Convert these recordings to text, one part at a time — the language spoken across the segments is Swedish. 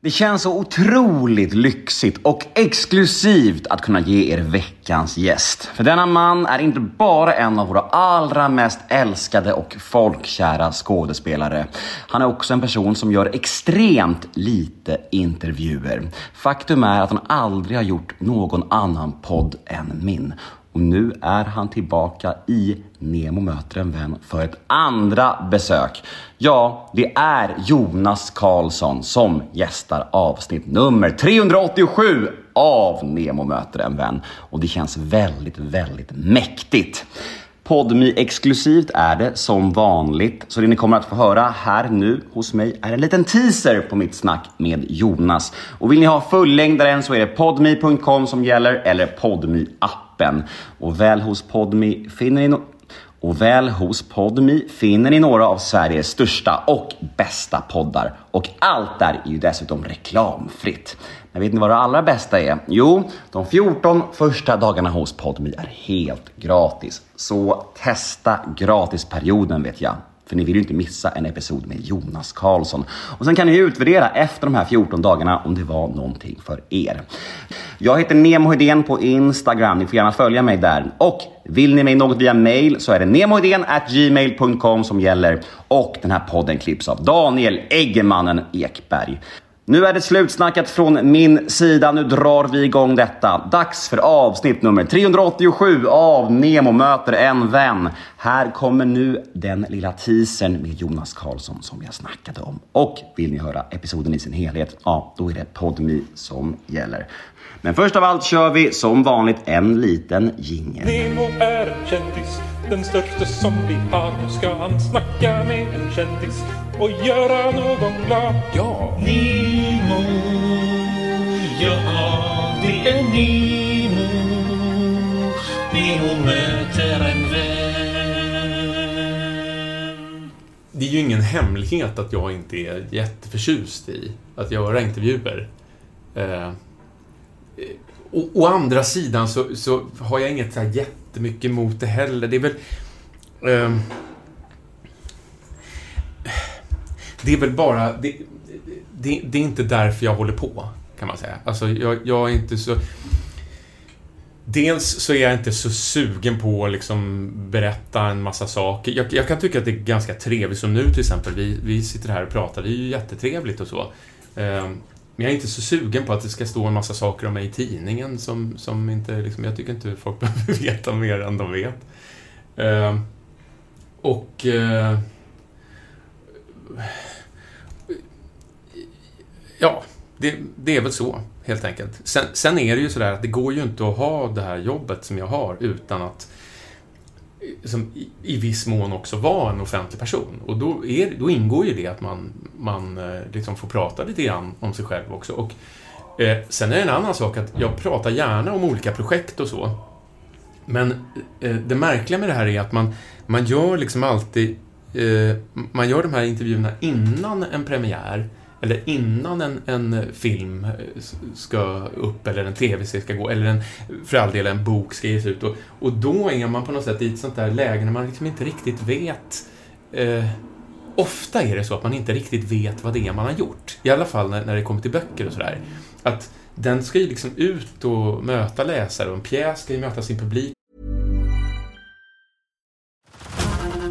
Det känns så otroligt lyxigt och exklusivt att kunna ge er veckans gäst. För denna man är inte bara en av våra allra mest älskade och folkkära skådespelare. Han är också en person som gör extremt lite intervjuer. Faktum är att han aldrig har gjort någon annan podd än min. Och nu är han tillbaka i Nemo möter en vän för ett andra besök. Ja, det är Jonas Karlsson som gästar avsnitt nummer 387 av Nemo möter en vän. Och det känns väldigt, väldigt mäktigt. Podmi exklusivt är det som vanligt, så det ni kommer att få höra här nu hos mig är en liten teaser på mitt snack med Jonas. Och vill ni ha fullängdaren så är det podmi.com som gäller eller podmi appen. Och väl hos Podmi finner ni no och väl hos Podmi finner ni några av Sveriges största och bästa poddar. Och allt där är ju dessutom reklamfritt. Men vet ni vad det allra bästa är? Jo, de 14 första dagarna hos Podmi är helt gratis. Så testa gratisperioden vet jag. För ni vill ju inte missa en episod med Jonas Karlsson. Och sen kan ni utvärdera efter de här 14 dagarna om det var någonting för er. Jag heter Nemo Hedén på Instagram. Ni får gärna följa mig där. Och vill ni mig något via mail så är det gmail.com som gäller. Och den här podden klipps av Daniel Eggemannen Ekberg. Nu är det slutsnackat från min sida. Nu drar vi igång detta. Dags för avsnitt nummer 387 av Nemo möter en vän. Här kommer nu den lilla teasern med Jonas Karlsson som jag snackade om. Och vill ni höra episoden i sin helhet, ja, då är det Podmi som gäller. Men först av allt kör vi som vanligt en liten jingel. Nemo är en kändis, den största som vi har. Nu ska han snacka med en kändis och göra någon glad. Ja! Nemo, ja det är Nemo. Nemo möter en vän. Det är ju ingen hemlighet att jag inte är jätteförtjust i att göra intervjuer. Eh, å, å andra sidan så, så har jag inget så här jättemycket emot det heller. Det är väl... ehm, det är väl bara... Det, det, det är inte därför jag håller på, kan man säga. Alltså, jag, jag är inte så... Dels så är jag inte så sugen på att liksom berätta en massa saker. Jag, jag kan tycka att det är ganska trevligt, som nu till exempel. Vi, vi sitter här och pratar, det är ju jättetrevligt och så. Ehm, men jag är inte så sugen på att det ska stå en massa saker om mig i tidningen som, som inte... Liksom, jag tycker inte folk behöver veta mer än de vet. Ehm, och... Eh, Ja, det, det är väl så, helt enkelt. Sen, sen är det ju sådär att det går ju inte att ha det här jobbet som jag har utan att som i, i viss mån också vara en offentlig person. Och då, är, då ingår ju det att man, man eh, liksom får prata lite grann om sig själv också. Och, eh, sen är det en annan sak att jag pratar gärna om olika projekt och så. Men eh, det märkliga med det här är att man, man gör liksom alltid eh, man gör de här intervjuerna innan en premiär eller innan en, en film ska upp eller en tv-serie ska gå eller en, för all del en bok ska ges ut. Och, och då är man på något sätt i ett sånt där läge när man liksom inte riktigt vet eh, Ofta är det så att man inte riktigt vet vad det är man har gjort. I alla fall när, när det kommer till böcker och sådär. Att den ska ju liksom ut och möta läsare och en pjäs ska ju möta sin publik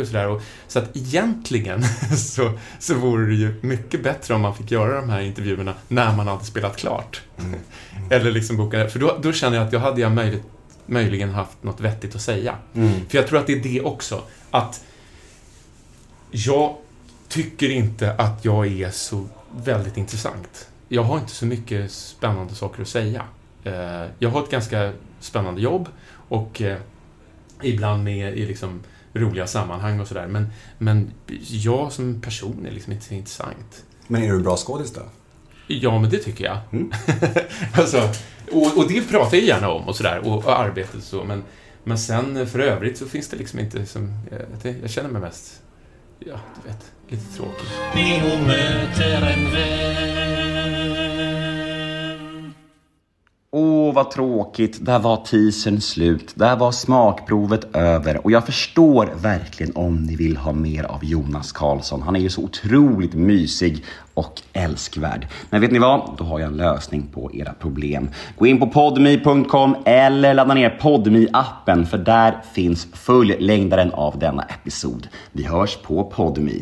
Och sådär. Så att egentligen så, så vore det ju mycket bättre om man fick göra de här intervjuerna när man hade spelat klart. Eller liksom boka För då, då känner jag att jag hade jag möjligt, möjligen haft något vettigt att säga. För jag tror att det är det också. Att jag tycker inte att jag är så väldigt intressant. Jag har inte så mycket spännande saker att säga. Eh, Jag har ett ganska spännande jobb och eh, ibland med i liksom roliga sammanhang och sådär. Men, men jag som person är liksom inte så intressant. Men är du en bra skådis då? Ja, men det tycker jag. alltså, och, och det pratar jag gärna om och sådär, och, och arbetet och så, men, men sen för övrigt så finns det liksom inte som... Jag, jag känner mig mest, ja, du vet, lite tråkig. Nemo möter en vän. Åh, vad tråkigt. Där var teasern slut. Där var smakprovet över. Och jag förstår verkligen om ni vill ha mer av Jonas Karlsson. Han är ju så otroligt mysig och älskvärd. Men vet ni vad? Då har jag en lösning på era problem. Gå in på podme.com eller ladda ner podme appen för där finns fullängdaren av denna episod. Vi hörs på podme.